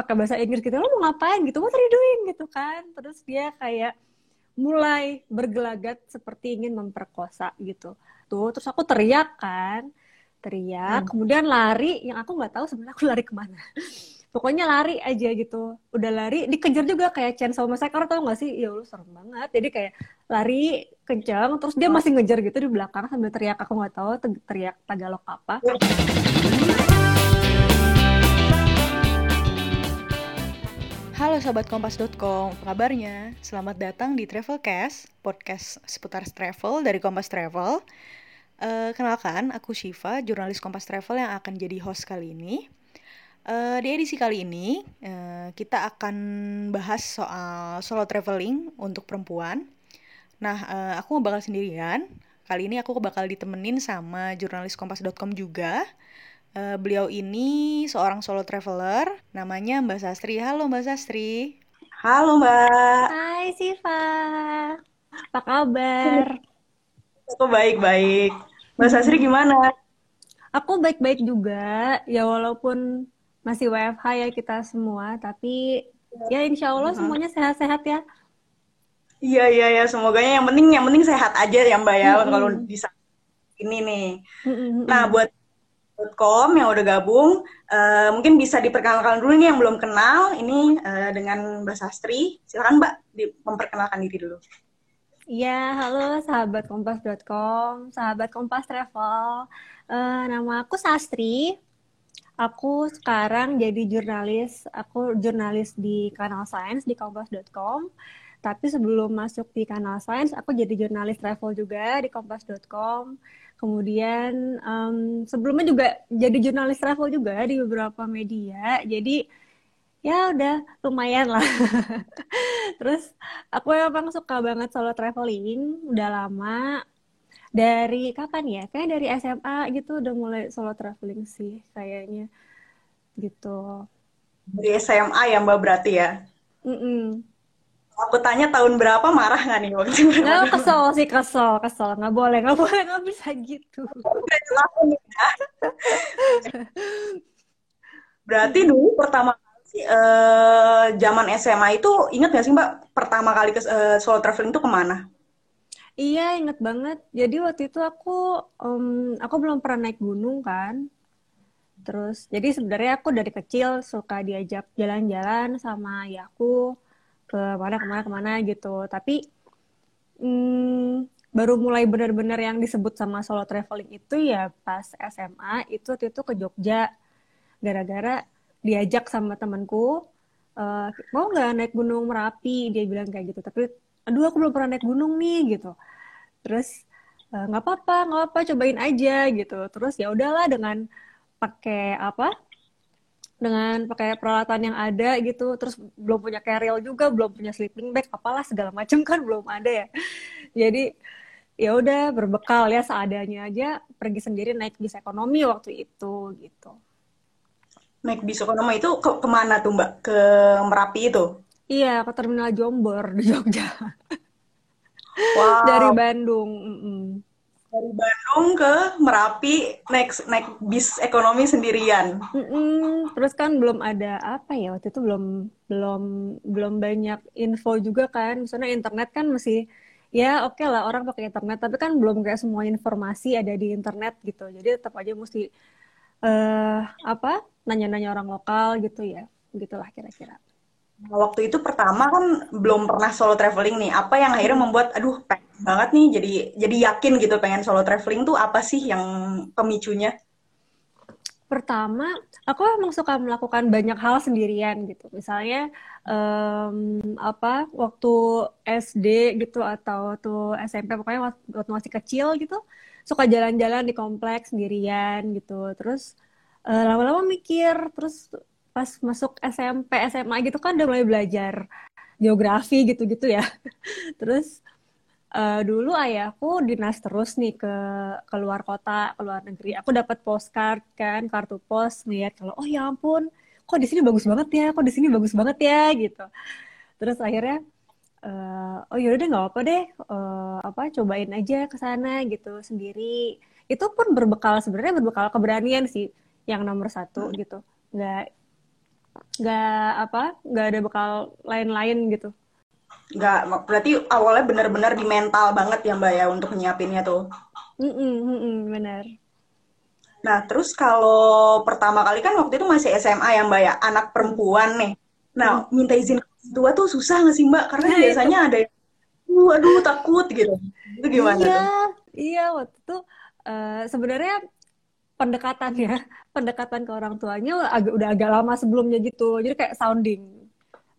pakai bahasa Inggris gitu lo mau ngapain? gitu what are you doing? gitu kan. Terus dia kayak mulai bergelagat seperti ingin memperkosa gitu. Tuh terus aku teriak kan teriak hmm. kemudian lari yang aku nggak tahu sebenarnya aku lari ke mana. Pokoknya lari aja gitu. Udah lari dikejar juga kayak Chainsaw Massacre tau gak sih? Ya lu serem banget. Jadi kayak lari kencang terus dia masih ngejar gitu di belakang sambil teriak aku nggak tahu teriak Tagalog apa Halo sahabat kompas.com, apa kabarnya? Selamat datang di Travelcast, podcast seputar travel dari Kompas Travel. Uh, kenalkan, aku Shiva, jurnalis Kompas Travel yang akan jadi host kali ini. Uh, di edisi kali ini, uh, kita akan bahas soal solo traveling untuk perempuan. Nah, uh, aku bakal sendirian. Kali ini aku bakal ditemenin sama jurnalis kompas.com juga. Uh, beliau ini seorang solo traveler, namanya Mbak Sastri. Halo Mbak Sastri. Halo Mbak. Hai Siva. Apa kabar? Aku baik-baik. Mbak Sastri gimana? Aku baik-baik juga. Ya walaupun masih WFH ya kita semua, tapi ya insya Allah semuanya sehat-sehat ya. Iya iya ya, semoganya yang penting yang penting sehat aja ya Mbak ya mm -hmm. kalau bisa ini nih. Mm -hmm. Nah buat Com yang udah gabung, uh, mungkin bisa diperkenalkan dulu nih yang belum kenal. Ini uh, dengan Mbak Sastri. Silakan Mbak memperkenalkan diri dulu. Iya, halo sahabat kompas.com, sahabat kompas travel. Uh, nama aku Sastri. Aku sekarang jadi jurnalis. Aku jurnalis di kanal Science di kompas.com. Tapi sebelum masuk di kanal Science, aku jadi jurnalis travel juga di kompas.com Kemudian um, sebelumnya juga jadi jurnalis travel juga di beberapa media. Jadi ya udah lumayan lah. Terus aku emang suka banget solo traveling, udah lama. Dari kapan ya? Kayak dari SMA gitu udah mulai solo traveling sih kayaknya. Gitu. Dari SMA ya Mbak berarti ya? Mm -mm aku tanya tahun berapa marah nggak nih waktu itu? Nggak kesel sih kesel kesel nggak boleh nggak boleh nggak bisa gitu. Berarti dulu pertama kali eh, zaman SMA itu ingat nggak sih mbak pertama kali ke uh, solo traveling itu ke mana? Iya inget banget. Jadi waktu itu aku um, aku belum pernah naik gunung kan. Terus jadi sebenarnya aku dari kecil suka diajak jalan-jalan sama ayahku ke mana ke mana ke mana gitu. Tapi hmm, baru mulai benar-benar yang disebut sama solo traveling itu ya pas SMA itu waktu itu ke Jogja. Gara-gara diajak sama temanku uh, mau nggak naik gunung merapi? Dia bilang kayak gitu. Tapi aduh aku belum pernah naik gunung nih gitu. Terus eh, nggak uh, apa-apa nggak apa cobain aja gitu. Terus ya udahlah dengan pakai apa dengan pakai peralatan yang ada gitu terus belum punya carrier juga belum punya sleeping bag apalah segala macam kan belum ada ya. Jadi ya udah berbekal ya seadanya aja pergi sendiri naik bis ekonomi waktu itu gitu. Naik bis ekonomi itu ke ke mana tuh mbak? Ke merapi itu? Iya ke terminal Jombor di Jogja. Wow. dari Bandung mm -mm dari Bandung ke Merapi naik naik bis ekonomi sendirian. Mm-mm, terus kan belum ada apa ya waktu itu belum belum belum banyak info juga kan. Misalnya internet kan masih ya oke okay lah orang pakai internet tapi kan belum kayak semua informasi ada di internet gitu. Jadi tetap aja mesti uh, apa nanya-nanya orang lokal gitu ya. Begitulah kira-kira. Waktu itu pertama kan belum pernah solo traveling nih. Apa yang akhirnya membuat aduh pengen banget nih jadi jadi yakin gitu pengen solo traveling tuh apa sih yang pemicunya? Pertama, aku emang suka melakukan banyak hal sendirian gitu. Misalnya um, apa waktu SD gitu atau waktu SMP pokoknya waktu masih kecil gitu suka jalan-jalan di kompleks sendirian gitu. Terus uh, lama-lama mikir terus pas masuk SMP SMA gitu kan udah mulai belajar geografi gitu-gitu ya. Terus uh, dulu ayahku dinas terus nih ke ke luar kota ke luar negeri. Aku dapat postcard kan kartu pos ngeliat kalau oh ya ampun kok di sini bagus banget ya kok di sini bagus banget ya gitu. Terus akhirnya uh, oh yaudah nggak apa deh uh, apa cobain aja ke sana gitu sendiri. Itu pun berbekal sebenarnya berbekal keberanian sih yang nomor satu gitu. Nggak nggak apa nggak ada bekal lain-lain gitu. Nggak berarti awalnya benar-benar di mental banget ya mbak ya untuk nyiapinnya tuh? Mm -mm, mm -mm, benar. Nah terus kalau pertama kali kan waktu itu masih SMA ya mbak ya anak perempuan nih. Nah mm. minta izin tua tuh susah nggak sih mbak? Karena nah, biasanya itu. ada yang aduh takut gitu. Itu gimana iya, tuh? iya waktu itu uh, sebenarnya pendekatan ya pendekatan ke orang tuanya agak udah agak lama sebelumnya gitu. Jadi kayak sounding.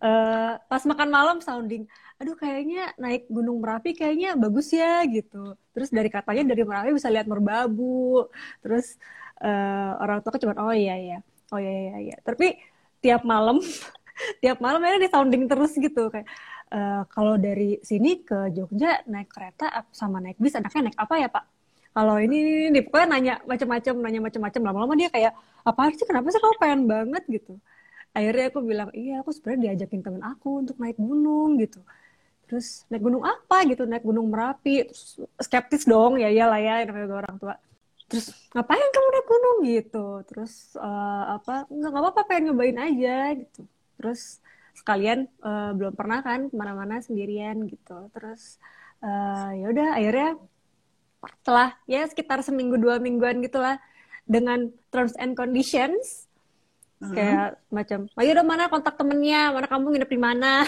Uh, pas makan malam sounding. Aduh kayaknya naik gunung merapi kayaknya bagus ya gitu. Terus dari katanya dari merapi bisa lihat merbabu. Terus uh, orang tua cuma oh iya iya. Oh iya iya iya. Tapi tiap malam tiap malam ini di sounding terus gitu. Kayak uh, kalau dari sini ke Jogja naik kereta sama naik bis anaknya naik apa ya pak kalau ini nih pokoknya nanya macam-macam nanya macam-macam. Lama-lama dia kayak apa sih? Kenapa sih kamu pengen banget? gitu. Akhirnya aku bilang iya aku sebenarnya diajakin temen aku untuk naik gunung gitu. Terus naik gunung apa? gitu. Naik gunung merapi. Terus skeptis dong. Ya iyalah ya namanya orang tua. Terus ngapain kamu naik gunung? gitu. Terus uh, apa nggak apa-apa pengen nyobain aja gitu. Terus sekalian uh, belum pernah kan ke mana-mana sendirian gitu. Terus uh, ya udah akhirnya setelah ya sekitar seminggu dua mingguan gitulah dengan terms and conditions hmm. kayak macam ayo udah mana kontak temennya? Mana kamu nginep di mana?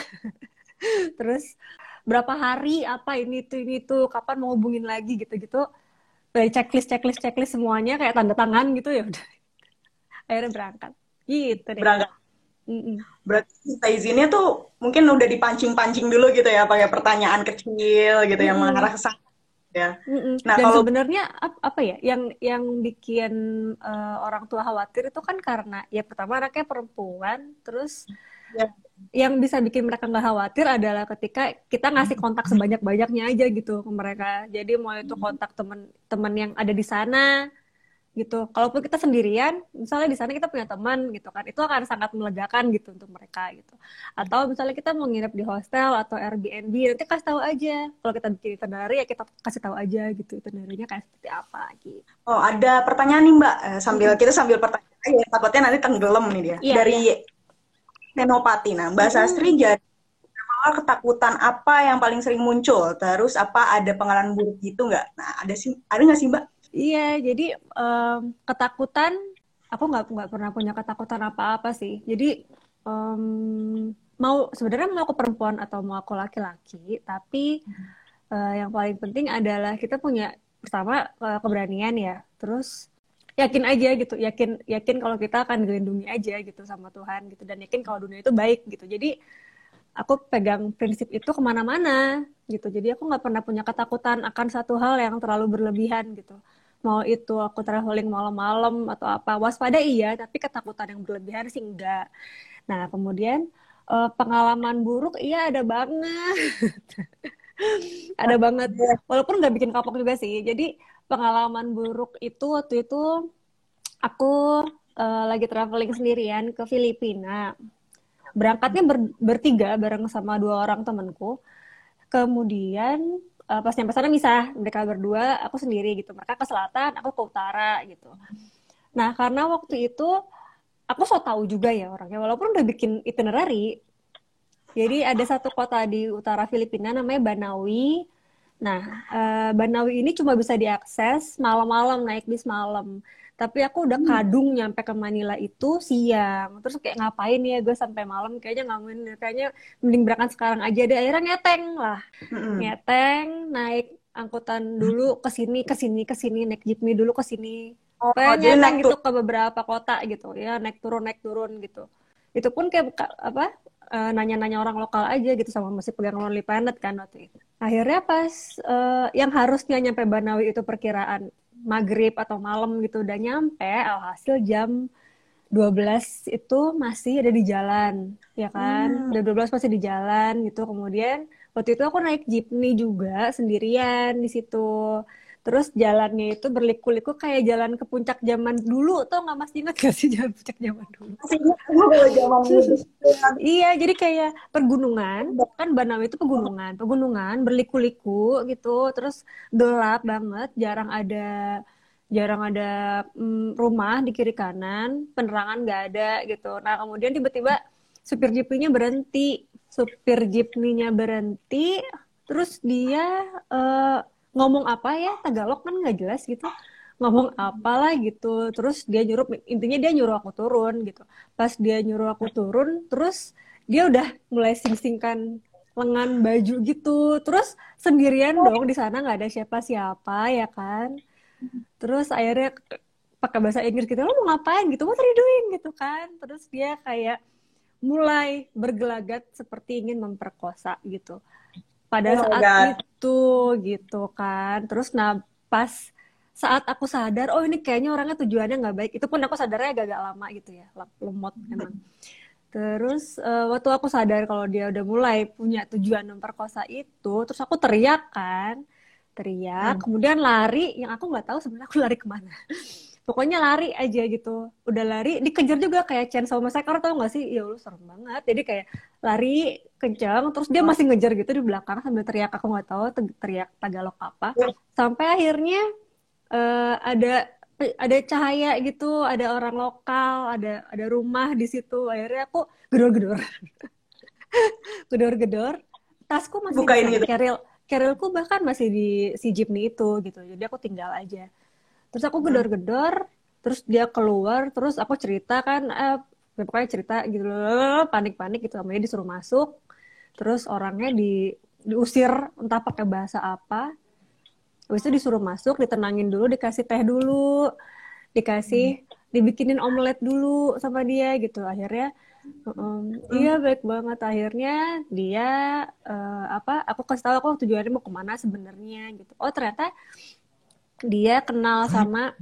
Terus berapa hari? Apa ini itu ini itu? Kapan mau hubungin lagi? gitu gitu dari checklist checklist checklist semuanya kayak tanda tangan gitu ya udah. Akhirnya berangkat. Gitu deh. Berangkat. Mm-mm. Berarti minta izinnya tuh mungkin udah dipancing-pancing dulu gitu ya, pakai pertanyaan kecil gitu mm. yang mengarah ke sana ya. Mm-mm. Nah, Dan kalau sebenarnya apa ya yang yang bikin uh, orang tua khawatir itu kan karena ya pertama anaknya perempuan, terus ya. yang bisa bikin mereka nggak khawatir adalah ketika kita ngasih kontak sebanyak-banyaknya aja gitu ke mereka. Jadi mau itu kontak teman-teman yang ada di sana, gitu. Kalaupun kita sendirian, misalnya di sana kita punya teman gitu kan, itu akan sangat melegakan gitu untuk mereka gitu. Atau misalnya kita mau nginep di hostel atau Airbnb, nanti kasih tahu aja. Kalau kita bikin itinerary ya kita kasih tahu aja gitu itinerary-nya kayak seperti apa gitu. Oh, ada pertanyaan nih Mbak, eh, sambil kita sambil pertanyaan ya, takutnya nanti tenggelam nih dia. Iya, Dari iya. Nenopati. Nah, Mbak hmm. Sastri jadi ketakutan apa yang paling sering muncul? Terus apa ada pengalaman buruk gitu nggak? Nah, ada sih, ada nggak sih Mbak? Iya, jadi um, ketakutan, aku nggak nggak pernah punya ketakutan apa-apa sih. Jadi um, mau sebenarnya mau aku perempuan atau mau aku laki-laki, tapi uh, yang paling penting adalah kita punya pertama uh, keberanian ya, terus yakin aja gitu, yakin yakin kalau kita akan dilindungi aja gitu sama Tuhan gitu, dan yakin kalau dunia itu baik gitu. Jadi aku pegang prinsip itu ke mana-mana gitu. Jadi aku nggak pernah punya ketakutan akan satu hal yang terlalu berlebihan gitu mau itu aku traveling malam-malam atau apa waspada iya tapi ketakutan yang berlebihan sih enggak. Nah kemudian uh, pengalaman buruk iya ada banget. Ada banget. Walaupun nggak bikin kapok juga sih. Jadi pengalaman buruk itu waktu itu aku uh, lagi traveling sendirian ke Filipina. Berangkatnya ber bertiga bareng sama dua orang temanku. Kemudian uh, pas nyampe sana misah mereka berdua aku sendiri gitu. Mereka ke selatan aku ke utara gitu. Nah karena waktu itu aku so tahu juga ya orangnya walaupun udah bikin itinerary. Jadi ada satu kota di utara Filipina namanya Banawi. Nah uh, Banawi ini cuma bisa diakses malam-malam naik bis malam tapi aku udah hmm. kadung hmm. nyampe ke Manila itu siang terus kayak ngapain ya gue sampai malam kayaknya nggak kayaknya mending berangkat sekarang aja deh akhirnya ngeteng lah hmm. ngeteng naik angkutan dulu ke sini ke sini ke sini naik jeepney dulu ke sini oh, kayak ngeteng gitu ke beberapa kota gitu ya naik turun naik turun gitu itu pun kayak apa uh, nanya-nanya orang lokal aja gitu sama masih pegang Lonely Planet kan waktu itu. Akhirnya pas uh, yang harusnya nyampe Banawi itu perkiraan maghrib atau malam gitu udah nyampe alhasil jam 12 itu masih ada di jalan ya kan? Hmm. udah 12 masih di jalan gitu. Kemudian waktu itu aku naik jeepney juga sendirian di situ terus jalannya itu berliku-liku kayak jalan ke puncak zaman dulu tuh nggak masih ingat gak sih jalan puncak zaman dulu? Iya jadi kayak pergunungan kan Banawi itu pegunungan pegunungan berliku-liku gitu. Terus gelap banget jarang ada jarang ada mm, rumah di kiri kanan, penerangan nggak ada gitu. Nah kemudian tiba-tiba supir jeepnya berhenti, supir jeepnya berhenti, terus dia uh, ngomong apa ya? Tagalog kan nggak jelas gitu. Ngomong apalah gitu. Terus dia nyuruh intinya dia nyuruh aku turun gitu. Pas dia nyuruh aku turun terus dia udah mulai sing-singkan lengan baju gitu. Terus sendirian dong di sana nggak ada siapa-siapa ya kan? Terus akhirnya pakai bahasa Inggris gitu lo mau ngapain? gitu what are you doing gitu kan. Terus dia kayak mulai bergelagat seperti ingin memperkosa gitu. Pada oh saat itu gitu kan. Terus nah pas saat aku sadar oh ini kayaknya orangnya tujuannya nggak baik. Itu pun aku sadarnya agak-agak lama gitu ya lemot emang terus uh, waktu aku sadar kalau dia udah mulai punya tujuan memperkosa itu terus aku teriak kan teriak hmm. kemudian lari. Yang aku nggak tahu sebenarnya aku lari ke mana pokoknya lari aja gitu. Udah lari dikejar juga kayak Chainsaw Massacre tau gak sih? Ya lu serem banget. Jadi kayak lari kencang terus dia masih ngejar gitu di belakang sambil teriak aku nggak tahu teriak Tagalog apa. Sampai akhirnya uh, ada ada cahaya gitu ada orang lokal ada ada rumah di situ. Akhirnya aku gedor-gedor. Gedor-gedor. Tasku masih Bukain gitu. keril kerilku bahkan masih di si jeepney itu gitu. Jadi aku tinggal aja terus aku gedor-gedor terus dia keluar terus aku cerita kan eh, pokoknya cerita gitu panik-panik gitu sama dia disuruh masuk. Terus orangnya di diusir entah pakai bahasa apa. Habis itu disuruh masuk ditenangin dulu dikasih teh dulu dikasih dibikinin omelet dulu sama dia gitu. Akhirnya um, iya baik banget. Akhirnya dia uh, apa aku kasih tahu aku tujuannya mau ke mana sebenarnya? gitu. Oh ternyata dia kenal sama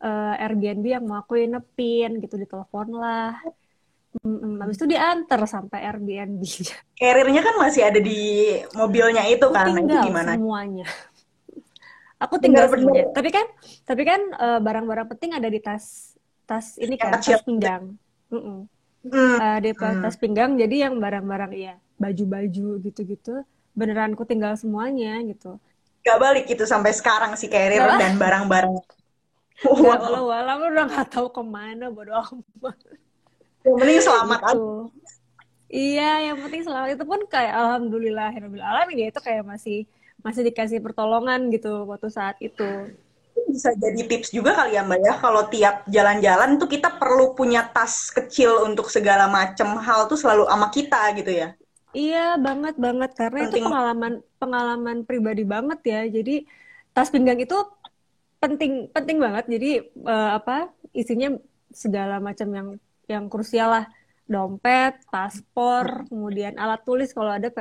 uh, Airbnb yang mau aku inepin gitu ditelepon lah Hmm, habis itu diantar sampai Airbnb. Karirnya kan masih ada di mobilnya itu kan, itu gimana? semuanya. Aku tinggal, tinggal semuanya. Tapi kan, tapi kan uh, barang-barang penting ada di tas tas ini kan, tas pinggang. Mm -mm. Hmm. Uh, di hmm. tas pinggang. Jadi yang barang-barang ya baju-baju gitu-gitu, beneran aku tinggal semuanya gitu gak balik itu sampai sekarang si carrier gak dan barang-barang. Wow. Kalau walau udah nggak tahu ke mana bodo amat. Yang penting selamat gitu. Iya, yang penting selamat itu pun kayak alhamdulillah alamin ya itu kayak masih masih dikasih pertolongan gitu waktu saat itu. Bisa jadi tips juga kali ya Mbak ya kalau tiap jalan-jalan tuh kita perlu punya tas kecil untuk segala macam hal tuh selalu sama kita gitu ya. Iya banget banget karena penting. itu pengalaman pengalaman pribadi banget ya. Jadi tas pinggang itu penting penting banget. Jadi uh, apa isinya segala macam yang yang krusial lah. Dompet, paspor, kemudian alat tulis kalau ada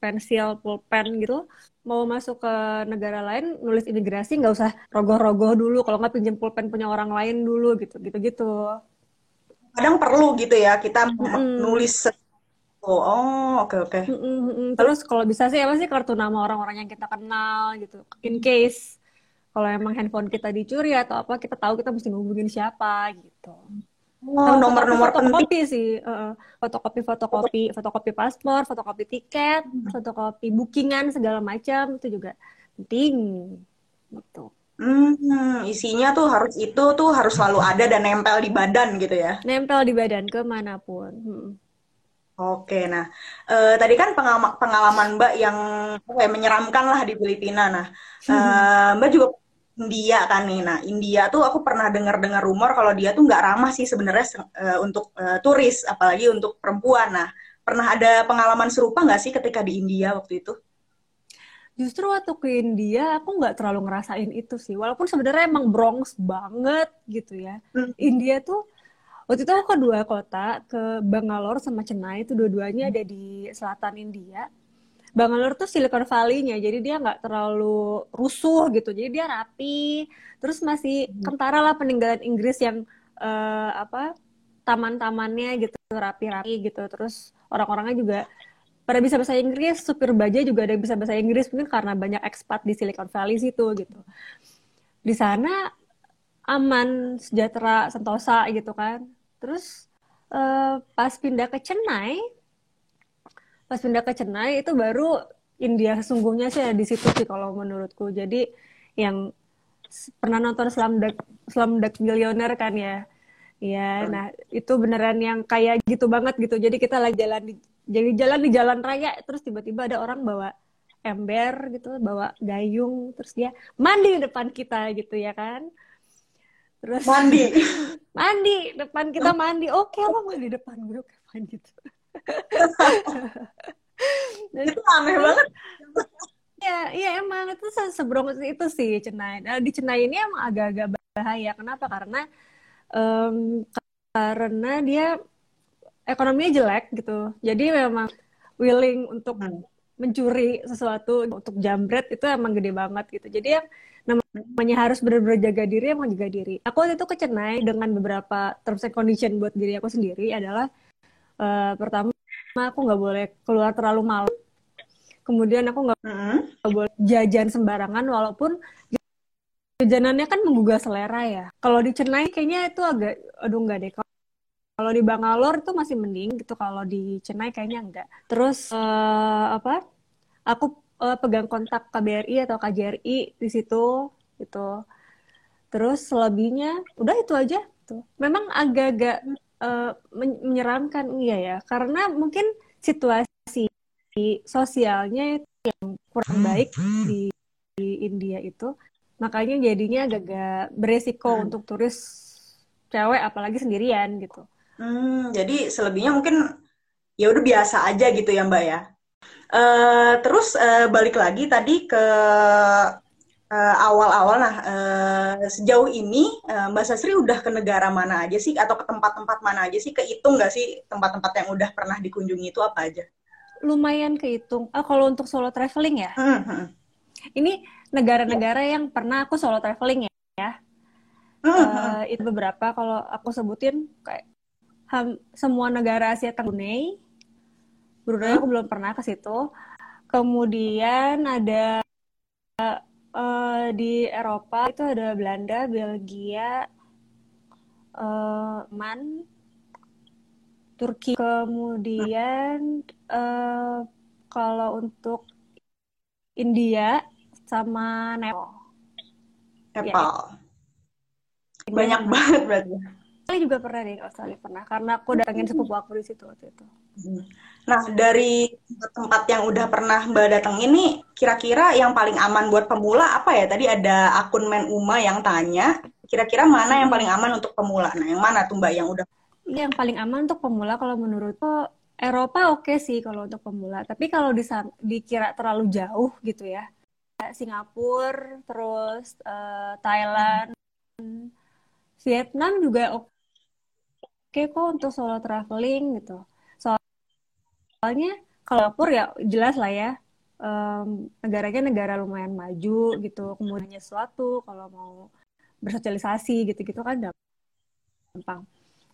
pensil, pulpen gitu. Mau masuk ke negara lain nulis imigrasi nggak usah rogoh-rogoh dulu. Kalau nggak pinjam pulpen punya orang lain dulu gitu gitu gitu. Kadang perlu gitu ya kita hmm. nulis Oh, oh, oke oke. Terus kalau bisa sih apa sih kartu nama orang-orang yang kita kenal gitu. In case kalau emang handphone kita dicuri atau apa, kita tahu kita mesti ngubungin siapa gitu. Oh, nomor-nomor fotokopi sih, uh, fotokopi fotokopi fotokopi paspor, fotokopi tiket, hmm. fotokopi bookingan segala macam itu juga penting gitu. Hmm, isinya tuh harus itu tuh harus selalu ada dan nempel di badan gitu ya? Nempel di badan ke mana pun. Hmm. Oke, nah uh, tadi kan pengalaman, pengalaman Mbak yang kayak menyeramkan lah di Filipina. Nah, uh, Mbak juga India kan nih. Nah, India tuh aku pernah dengar-dengar rumor kalau dia tuh nggak ramah sih sebenarnya uh, untuk turis, apalagi untuk perempuan. Nah, pernah ada pengalaman serupa nggak sih ketika di India waktu itu? Justru waktu ke India aku nggak terlalu ngerasain itu sih. Walaupun sebenarnya emang Bronx banget gitu ya. Hmm. India tuh waktu itu aku ke dua kota ke Bangalore sama Chennai. Itu dua-duanya ada di selatan India. Bangalore tuh Silicon Valley-nya jadi dia nggak terlalu rusuh gitu. Jadi dia rapi terus masih hmm. kentara lah peninggalan Inggris yang uh, apa taman-tamannya gitu rapi-rapi gitu. Terus orang-orangnya juga pada bisa bahasa Inggris supir baja juga ada yang bisa bahasa Inggris. Mungkin karena banyak ekspat di Silicon Valley situ gitu. Di sana aman sejahtera sentosa gitu kan Terus uh, pas pindah ke Chennai, pas pindah ke Chennai itu baru India sesungguhnya sih di situ sih kalau menurutku. Jadi yang pernah nonton Slumdog Slumdog Millionaire kan ya Iya, hmm. nah itu beneran yang kayak gitu banget gitu. Jadi kita lagi jalan di jadi jalan di jalan raya, terus tiba-tiba ada orang bawa ember gitu, bawa gayung, terus dia mandi di depan kita gitu ya kan. Terus mandi. mandi depan kita mandi. Oke, lo mandi depan gue kapan gitu. itu aneh banget. Iya, iya emang itu seberong itu sih Cenai. Nah, di Cenai ini emang agak-agak bahaya. Kenapa? Karena um, karena dia ekonominya jelek gitu. Jadi memang willing untuk hmm. mencuri sesuatu untuk jambret itu emang gede banget gitu. Jadi yang namanya harus benar-benar jaga diri emang jaga diri. Aku waktu itu kecenai dengan beberapa terms and condition buat diri aku sendiri adalah uh, pertama aku nggak boleh keluar terlalu malam. Kemudian aku nggak hmm. boleh jajan sembarangan walaupun jajanannya kan menggugah selera ya. Kalau di Chennai kayaknya itu agak, aduh nggak deh. Kalau di Bangalore itu masih mending gitu. Kalau di Chennai kayaknya enggak. Terus uh, apa? Aku uh, pegang kontak KBRI atau KJRI di situ gitu. Terus selebihnya udah itu aja tuh. Memang agak-agak uh, menyeramkan iya ya. Karena mungkin situasi sosialnya yang kurang baik di, di India itu makanya jadinya agak-agak beresiko hmm. untuk turis cewek apalagi sendirian gitu. Hmm, jadi selebihnya mungkin ya udah biasa aja gitu ya Mbak ya. Uh, terus uh, balik lagi tadi ke uh, awal-awal nah uh, sejauh ini uh, Mbak Sasri udah ke negara mana aja sih atau ke tempat-tempat mana aja sih kehitung nggak sih tempat-tempat yang udah pernah dikunjungi itu apa aja? Lumayan kehitung. Oh, kalau untuk solo traveling ya. Hmm, hmm. Ini negara-negara yang pernah aku solo traveling ya. Uh, itu beberapa kalau aku sebutin kayak ham, semua negara Asia Brunei. Brunei aku belum pernah ke situ. Kemudian ada uh, di Eropa itu ada Belanda, Belgia, uh, Man, Turki. Kemudian uh, kalau untuk India sama Nepal. Nepal. Ya, Banyak ya. banget berarti. Saya juga pernah deh Australia pernah karena aku datangin sepupu aku di situ waktu itu. Hmm. Nah dari tempat yang udah pernah Mbak datang ini, kira-kira yang paling aman buat pemula apa ya? Tadi ada akun Men Uma yang tanya, kira-kira mana yang paling aman untuk pemula? Nah yang mana tuh Mbak yang udah? Yang paling aman untuk pemula kalau menurutku Eropa oke okay sih kalau untuk pemula. Tapi kalau dikira terlalu jauh gitu ya, Singapura, terus uh, Thailand, Vietnam juga oke okay kok untuk solo traveling gitu. Soalnya kalau Singapura ya jelas lah ya, um, negaranya negara lumayan maju gitu, kemudian sesuatu kalau mau bersosialisasi gitu-gitu kan gampang.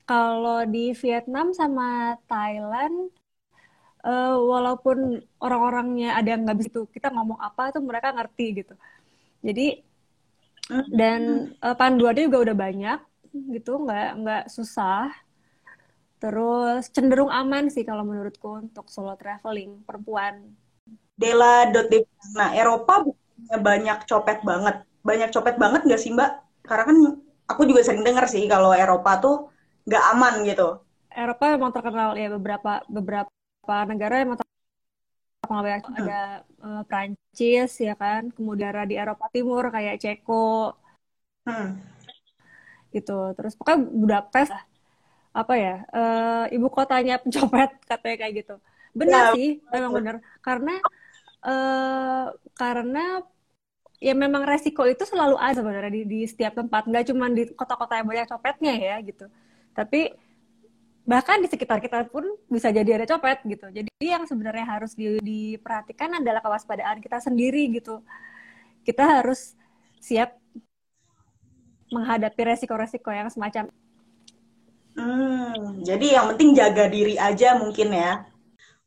Kalau di Vietnam sama Thailand uh, walaupun orang-orangnya ada yang nggak bisa itu kita ngomong apa tuh mereka ngerti gitu jadi dan uh, panduannya juga udah banyak gitu nggak nggak susah terus cenderung aman sih kalau menurutku untuk solo traveling perempuan. Dela nah Eropa banyak copet banget. Banyak copet banget nggak sih mbak? Karena kan aku juga sering dengar sih kalau Eropa tuh nggak aman gitu. Eropa memang terkenal ya beberapa beberapa negara yang terkenal hmm. ada uh, Prancis ya kan? Kemudian di Eropa Timur kayak Ceko. Hmm. gitu. Terus pokoknya Budapest apa ya uh, ibu kotanya pencopet katanya kayak gitu benar ya, sih betul. memang benar karena uh, karena ya memang resiko itu selalu ada sebenarnya di, di setiap tempat nggak cuma di kota-kota yang banyak copetnya ya gitu tapi bahkan di sekitar kita pun bisa jadi ada copet gitu. Jadi yang sebenarnya harus di, diperhatikan adalah kewaspadaan kita sendiri gitu. Kita harus siap menghadapi resiko-resiko yang semacam. Hmm, jadi yang penting jaga diri aja mungkin ya.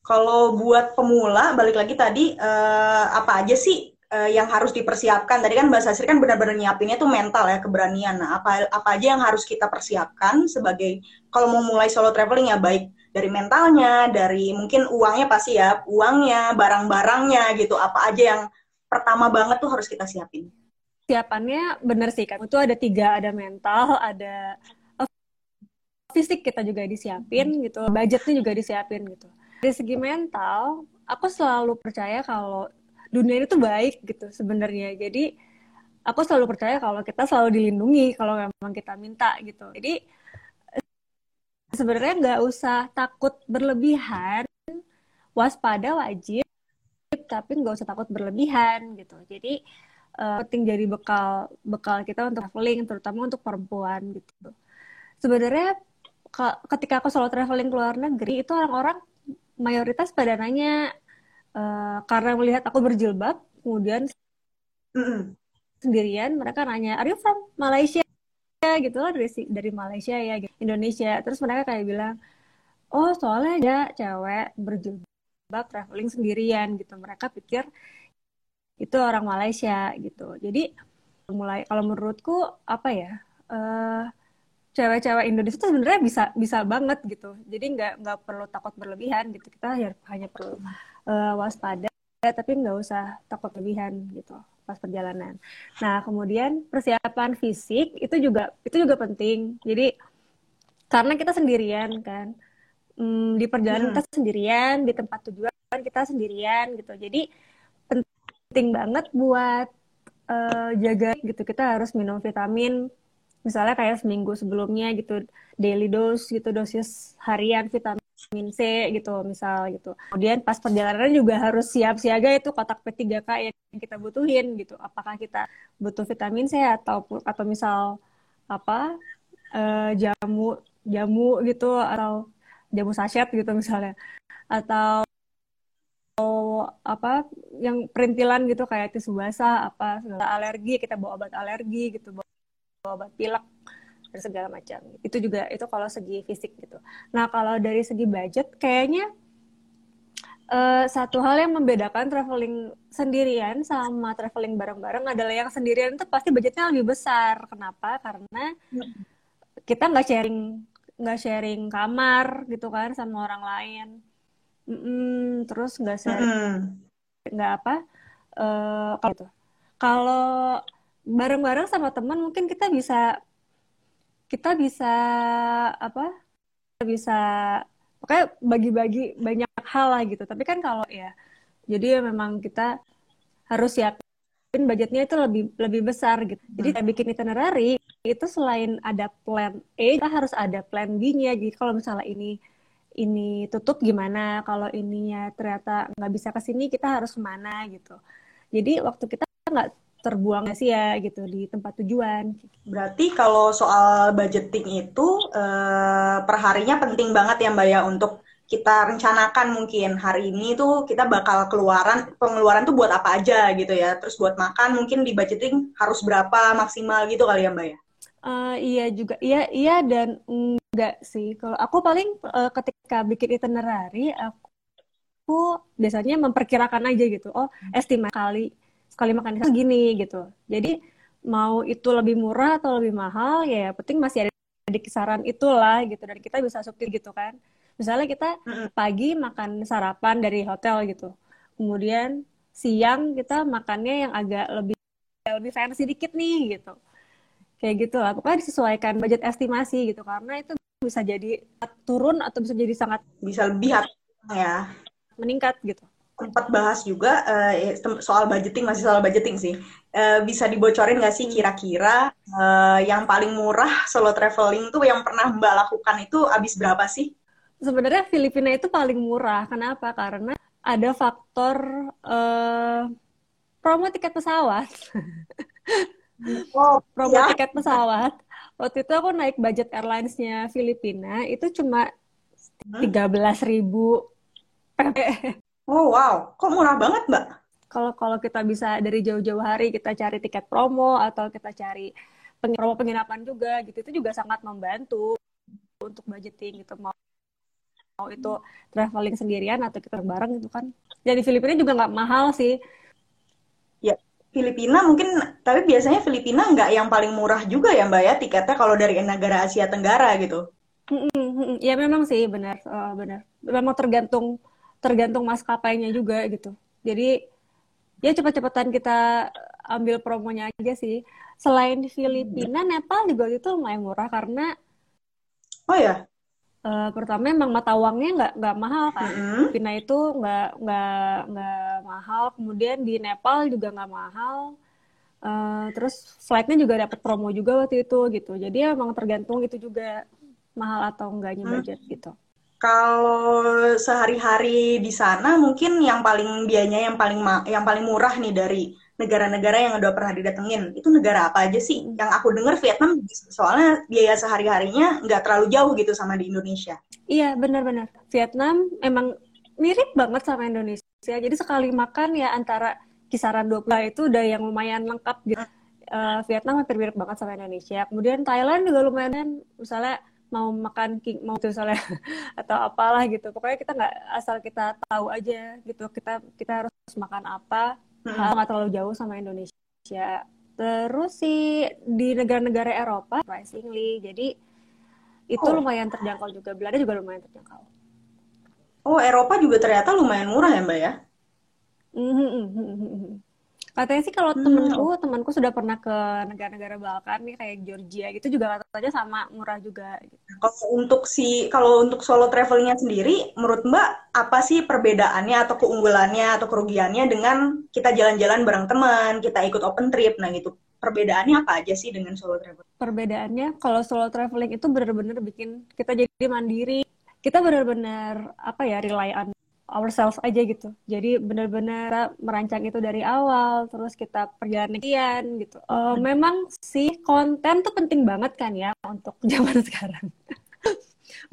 Kalau buat pemula, balik lagi tadi, uh, apa aja sih uh, yang harus dipersiapkan? Tadi kan Mbak Sasri kan benar-benar nyiapinnya tuh mental ya, keberanian. Nah, apa apa aja yang harus kita persiapkan sebagai kalau mau mulai solo traveling ya baik dari mentalnya, dari mungkin uangnya pasti ya, uangnya, barang-barangnya gitu. Apa aja yang pertama banget tuh harus kita siapin? persiapannya bener sih kan itu ada tiga ada mental ada fisik kita juga disiapin gitu budgetnya juga disiapin gitu. Dari segi mental aku selalu percaya kalau dunia ini tuh baik gitu sebenarnya. Jadi aku selalu percaya kalau kita selalu dilindungi kalau memang kita minta gitu. Jadi sebenarnya nggak usah takut berlebihan waspada wajib tapi nggak usah takut berlebihan gitu. Jadi uh, penting jadi bekal bekal kita untuk traveling terutama untuk perempuan gitu. Sebenarnya ketika aku solo traveling ke luar negeri itu orang-orang mayoritas pada nanya uh, karena melihat aku berjilbab kemudian mm sendirian mereka nanya are you from Malaysia? Gitu lah dari dari Malaysia ya gitu. Indonesia. Terus mereka kayak bilang oh soalnya ada cewek berjilbab traveling sendirian gitu. Mereka pikir itu orang Malaysia gitu. Jadi mulai kalau menurutku apa ya uh, cewek-cewek Indonesia itu sebenarnya bisa bisa banget gitu. Jadi nggak nggak perlu takut berlebihan gitu. Kita hanya perlu uh, waspada tapi nggak usah takut berlebihan gitu pas perjalanan. Nah kemudian persiapan fisik itu juga itu juga penting. Jadi karena kita sendirian kan hmm, di perjalanan hmm. kita sendirian di tempat tujuan kita sendirian gitu. Jadi penting banget buat uh, jaga gitu. Kita harus minum vitamin misalnya kayak seminggu sebelumnya gitu daily dose gitu dosis harian vitamin C gitu misal gitu. Kemudian pas perjalanan juga harus siap siaga itu kotak P3K yang kita butuhin gitu. Apakah kita butuh vitamin C atau atau misal apa uh, jamu jamu gitu atau jamu sachet gitu misalnya. Atau apa yang perintilan gitu kayak tisu basah apa segala alergi kita bawa obat alergi gitu bawa obat pilek dan segala macam. Itu juga itu kalau segi fisik gitu. Nah kalau dari segi budget kayaknya uh, satu hal yang membedakan traveling sendirian sama traveling bareng-bareng adalah yang sendirian itu pasti budgetnya lebih besar. Kenapa? Karena kita nggak sharing nggak sharing kamar gitu kan sama orang lain. Mm, terus nggak sih nggak apa uh, kalau kalau bareng-bareng sama teman mungkin kita bisa kita bisa apa bisa pokoknya bagi-bagi banyak hal lah gitu. Tapi kan kalau ya jadi memang kita harus siapin budgetnya itu lebih lebih besar gitu. Jadi kita bikin itinerary itu selain ada plan A kita harus ada plan B-nya. Jadi kalau misalnya ini ini tutup gimana? Kalau ininya ternyata nggak bisa ke sini kita harus ke mana gitu. Jadi waktu kita nggak terbuang sih ya gitu di tempat tujuan? Berarti kalau soal budgeting itu eh, perharinya penting banget ya mbak ya untuk kita rencanakan mungkin. Hari ini tuh kita bakal keluaran pengeluaran tuh buat apa aja gitu ya. Terus buat makan mungkin di budgeting harus berapa maksimal gitu kali ya mbak ya? Uh, iya juga, iya iya dan enggak sih. Kalau aku paling uh, ketika bikin itinerary, aku biasanya memperkirakan aja gitu. Oh, estimasi kali sekali makan itu gini gitu. Jadi mau itu lebih murah atau lebih mahal, ya penting masih ada di kisaran itulah gitu. Dan kita bisa supir gitu kan. Misalnya kita pagi makan sarapan dari hotel gitu. Kemudian siang kita makannya yang agak lebih lebih fancy dikit nih gitu kayak gitu lah pokoknya disesuaikan budget estimasi gitu karena itu bisa jadi turun atau bisa jadi sangat bisa lebih ya meningkat gitu sempat bahas juga uh, soal budgeting masih soal budgeting sih uh, bisa dibocorin nggak sih kira-kira uh, yang paling murah solo traveling tuh yang pernah mbak lakukan itu habis berapa sih sebenarnya Filipina itu paling murah kenapa karena ada faktor uh, promo tiket pesawat oh, promo ya. tiket pesawat. Waktu itu aku naik budget airlines-nya Filipina itu cuma hmm? tiga belas ribu. Oh wow, kok murah banget mbak? Kalau kalau kita bisa dari jauh-jauh hari kita cari tiket promo atau kita cari promo penginapan juga gitu itu juga sangat membantu untuk budgeting gitu mau mau itu traveling sendirian atau kita bareng itu kan. Jadi Filipina juga nggak mahal sih Filipina mungkin tapi biasanya Filipina nggak yang paling murah juga ya mbak ya tiketnya kalau dari negara Asia Tenggara gitu. Ya memang sih benar uh, benar. Memang tergantung tergantung maskapainya juga gitu. Jadi ya cepat-cepatan kita ambil promonya aja sih. Selain di Filipina, hmm. Nepal juga itu lumayan murah karena Oh ya. Uh, pertama emang mata uangnya nggak nggak mahal kan. Mm -hmm. Filipina itu nggak nggak nggak mahal. Kemudian di Nepal juga nggak mahal. Uh, terus flightnya juga dapat promo juga waktu itu gitu. Jadi emang tergantung itu juga mahal atau enggaknya hmm. budget hmm. gitu. Kalau sehari-hari di sana mungkin yang paling biayanya yang paling yang paling murah nih dari negara-negara yang udah pernah didatengin itu negara apa aja sih? Yang aku dengar Vietnam soalnya biaya sehari-harinya nggak terlalu jauh gitu sama di Indonesia. Iya benar-benar Vietnam emang mirip banget sama Indonesia. Jadi sekali makan ya antara kisaran 20 itu udah yang lumayan lengkap gitu. Uh, Vietnam hampir mirip banget sama Indonesia. Kemudian Thailand juga lumayan misalnya mau makan king mau tuh soalnya atau apalah gitu. Pokoknya kita nggak asal kita tahu aja gitu. Kita kita harus makan apa. Hmm. nggak terlalu jauh sama Indonesia. Terus sih di negara-negara Eropa surprisingly jadi itu oh. lumayan terjangkau juga. Belanda juga lumayan terjangkau. Oh Eropa juga ternyata lumayan murah ya mbak ya? Mm -hmm. Katanya sih kalau hmm. temenku, temanku sudah pernah ke negara-negara Balkan nih kayak Georgia gitu juga katanya sama murah juga. Gitu. Kalau untuk si kalau untuk solo travelingnya sendiri, menurut Mbak apa sih perbedaannya atau keunggulannya atau kerugiannya dengan kita jalan-jalan bareng teman, kita ikut open trip, nah gitu. Perbedaannya apa aja sih dengan solo traveling? Perbedaannya kalau solo traveling itu benar-benar bikin kita jadi mandiri. Kita benar-benar apa ya rely on ourselves aja gitu. Jadi benar-benar merancang itu dari awal, terus kita perjalanan kian gitu. Uh, memang sih konten tuh penting banget kan ya untuk zaman sekarang.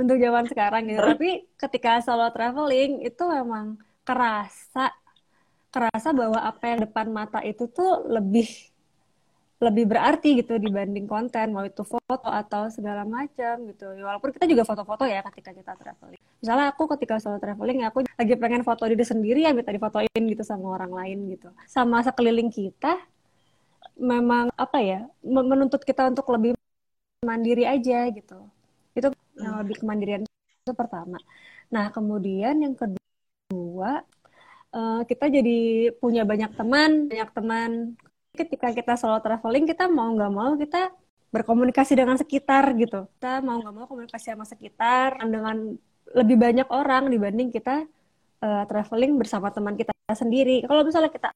untuk zaman sekarang gitu. Tapi ketika solo traveling itu memang kerasa kerasa bahwa apa yang depan mata itu tuh lebih lebih berarti gitu dibanding konten mau itu foto atau segala macam gitu. Ya, walaupun kita juga foto-foto ya ketika kita traveling. Misalnya aku ketika solo traveling ya aku lagi pengen foto diri sendiri ya minta difotoin gitu sama orang lain gitu. Sama sekeliling kita memang apa ya menuntut kita untuk lebih mandiri aja gitu. Itu yang lebih kemandirian itu pertama. Nah kemudian yang kedua uh, kita jadi punya banyak teman banyak teman ketika kita solo traveling kita mau nggak mau kita berkomunikasi dengan sekitar gitu. Kita mau nggak mau komunikasi sama sekitar dengan lebih banyak orang dibanding kita uh, traveling bersama teman kita sendiri. Kalau misalnya kita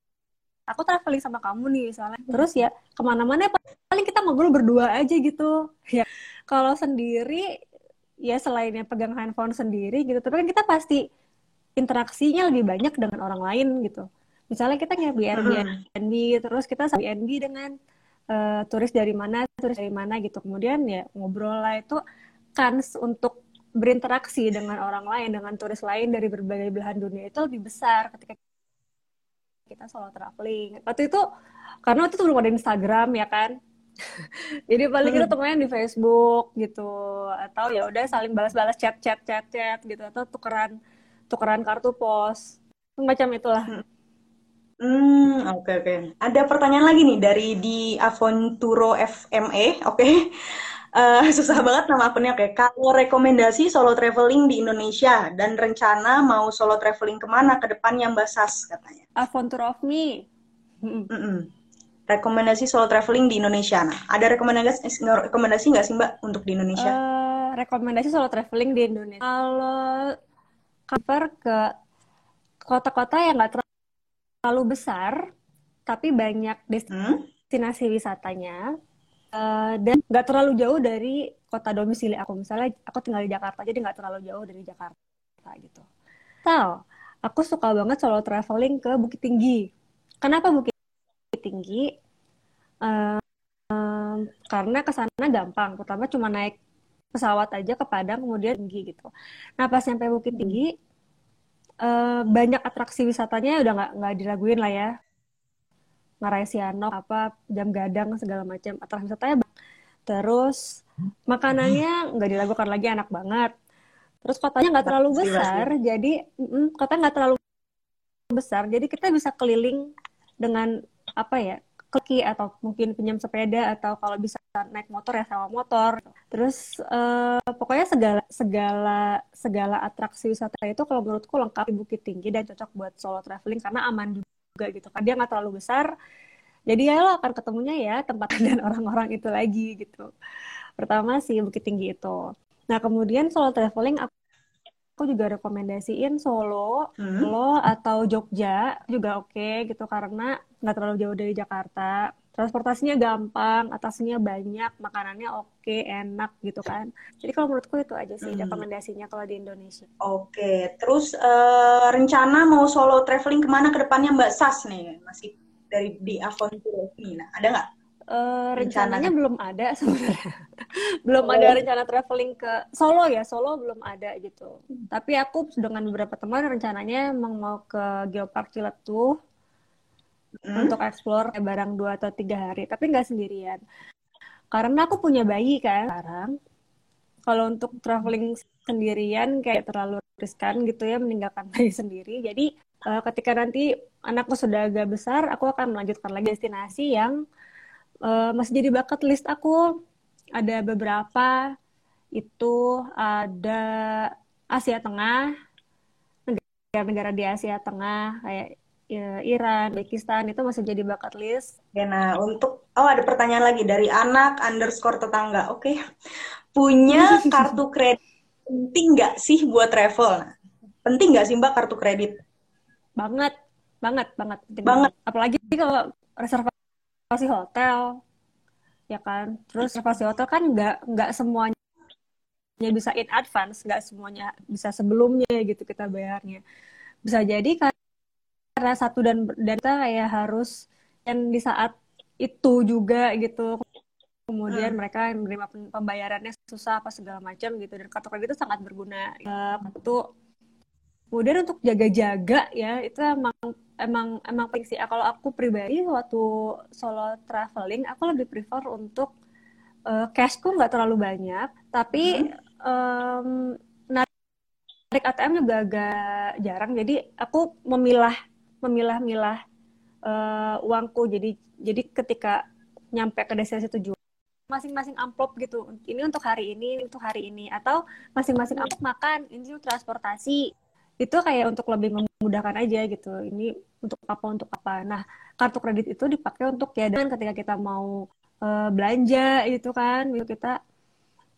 aku traveling sama kamu nih misalnya. Terus ya ke mana-mana ya paling kita ngobrol berdua aja gitu. Ya kalau sendiri ya selainnya pegang handphone sendiri gitu tapi kan kita pasti interaksinya lebih banyak dengan orang lain gitu misalnya kita nggak Airbnb uh-huh. terus kita Airbnb dengan uh, turis dari mana turis dari mana gitu. Kemudian ya ngobrol lah itu kans untuk berinteraksi dengan orang lain dengan turis lain dari berbagai belahan dunia itu lebih besar ketika kita solo traveling. Waktu itu karena waktu itu belum ada Instagram ya kan. Jadi paling kita temuan di Facebook gitu atau ya udah saling balas-balas chat chat chat chat gitu atau tukeran tukeran kartu pos. Macam itulah Hmm, oke oke. Ada pertanyaan lagi nih dari di Avonturo FME, oke. Okay. Uh, eh, susah banget nama akunnya oke. Kalau rekomendasi solo traveling di Indonesia dan rencana mau solo traveling ke mana ke depan yang basas katanya. Avonturo of Me. Mm -mm. Rekomendasi solo traveling di Indonesia. Nah, ada rekomendasi rekomendasi nggak sih Mbak untuk di Indonesia? Uh, rekomendasi solo traveling di Indonesia. Kalau cover ke kota-kota yang nggak terlalu terlalu besar, tapi banyak destinasi hmm? wisatanya uh, dan nggak terlalu jauh dari kota domisili aku. Misalnya aku tinggal di Jakarta, jadi nggak terlalu jauh dari Jakarta gitu. Tahu, aku suka banget solo traveling ke Bukit Tinggi. Kenapa Bukit Tinggi? Uh, um, karena ke sana gampang. Pertama cuma naik pesawat aja ke Padang, kemudian tinggi gitu. Nah pas sampai Bukit Tinggi, uh, banyak atraksi wisatanya udah nggak nggak diraguin lah ya. Marai Sianok apa jam gadang segala macam. Atraksi wisatanya terus makanannya nggak diragukan lagi enak banget. Terus kotanya nggak terlalu besar jadi mm, kotanya nggak terlalu besar. Jadi kita bisa keliling dengan apa ya kaki atau mungkin pinjam sepeda atau kalau bisa naik motor ya sama motor. Terus uh, pokoknya segala segala segala atraksi wisata itu kalau menurutku lengkap di Bukit Tinggi dan cocok buat solo traveling karena aman juga gitu kan. Dia nggak terlalu besar jadi ya lo akan ketemunya ya tempat dan orang-orang itu lagi gitu pertama sih Bukit Tinggi itu nah kemudian solo traveling aku aku juga rekomendasiin Solo, hmm. Solo atau Jogja juga oke okay, gitu karena nggak terlalu jauh dari Jakarta. Transportasinya gampang, atasnya banyak, makanannya oke, okay, enak gitu kan. Jadi kalau menurutku itu aja sih hmm. rekomendasinya kalau di Indonesia. Oke, okay. terus uh, rencana mau solo traveling ke mana ke depannya Mbak Sas nih? Masih dari di ini, nah ada nggak? Uh, rencananya belum ada sebenarnya. belum oh. ada rencana traveling ke Solo ya, Solo belum ada gitu. Hmm. Tapi aku dengan beberapa teman rencananya emang mau ke Geopark Ciletuh hmm. untuk explore barang dua atau tiga hari, tapi nggak sendirian. Karena aku punya bayi kan sekarang. Kalau untuk traveling sendirian kayak terlalu riskan gitu ya meninggalkan bayi sendiri. Jadi uh, ketika nanti anakku sudah agak besar, aku akan melanjutkan lagi destinasi yang uh, masih jadi bucket list aku ada beberapa itu ada Asia Tengah negara-negara di Asia Tengah kayak ya, Iran, Pakistan itu masih jadi bucket list. Ya, nah untuk oh ada pertanyaan lagi dari anak underscore tetangga. Oke, okay. punya kartu kredit penting nggak sih buat travel? Nah, penting nggak sih mbak kartu kredit? Banget, banget, banget. Penting banget. Apalagi kalau reservasi reservasi hotel ya kan? Terus reservasi hotel kan nggak nggak semuanya bisa in advance nggak semuanya bisa sebelumnya gitu kita bayarnya. Bisa jadi karena satu dan dan kita kayak harus yang di saat itu juga gitu. Kemudian hmm. mereka menerima pembayarannya susah apa segala macam gitu. Dan kartu kredit itu sangat berguna. Uh, itu kemudian untuk jaga-jaga ya itu emang emang emang penting sih. Kalau aku pribadi waktu solo traveling aku lebih prefer untuk uh, cashku nggak terlalu banyak tapi hmm. um, narik ATM juga agak jarang. Jadi aku memilah memilah-milah uh, uangku. Jadi jadi ketika nyampe ke destinasi tujuan masing-masing amplop gitu. Ini untuk hari ini untuk hari ini. Atau masing-masing amplop makan ini untuk transportasi itu kayak untuk lebih memudahkan aja gitu. Ini untuk apa untuk apa. Nah kartu kredit itu dipakai untuk ya dan ketika kita mau uh, belanja gitu kan. Itu kita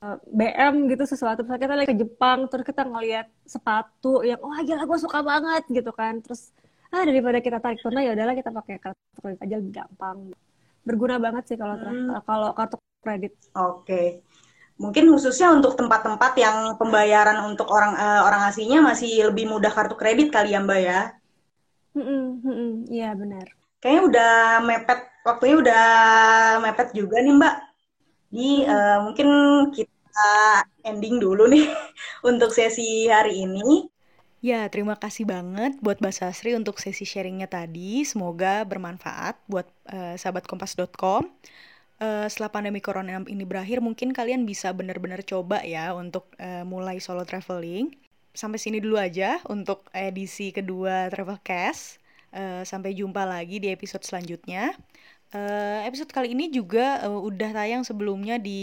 uh, eh, BM gitu sesuatu. Misalnya kita lagi ke Jepang terus kita ngelihat sepatu yang oh gila gue suka banget gitu kan. Terus ah daripada kita tarik tunai ya udahlah kita pakai kartu kredit aja lebih gampang. Berguna banget sih kalau hmm. kalau kartu kredit. Oke. okay mungkin khususnya untuk tempat-tempat yang pembayaran untuk orang uh, orang aslinya masih lebih mudah kartu kredit kali ya Mbak ya? Iya benar. Kayaknya udah mepet waktunya udah mepet juga nih Mbak. Jadi uh, mungkin kita ending dulu nih untuk sesi hari ini. Ya, terima kasih banget buat Mbak Sasri untuk sesi sharingnya tadi. Semoga bermanfaat buat uh, sahabat kompas.com uh, setelah pandemi corona ini berakhir mungkin kalian bisa benar-benar coba ya untuk uh, mulai solo traveling. Sampai sini dulu aja untuk edisi kedua Travel Cast. Uh, sampai jumpa lagi di episode selanjutnya. Uh, episode kali ini juga uh, udah tayang sebelumnya di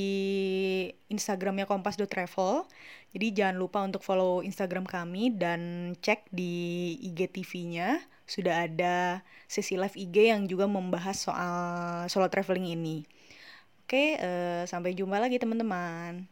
Instagramnya kompas.travel. Jadi jangan lupa untuk follow Instagram kami dan cek di IGTV-nya. Sudah ada sesi live IG yang juga membahas soal solo traveling ini. Oke, uh, sampai jumpa lagi teman-teman.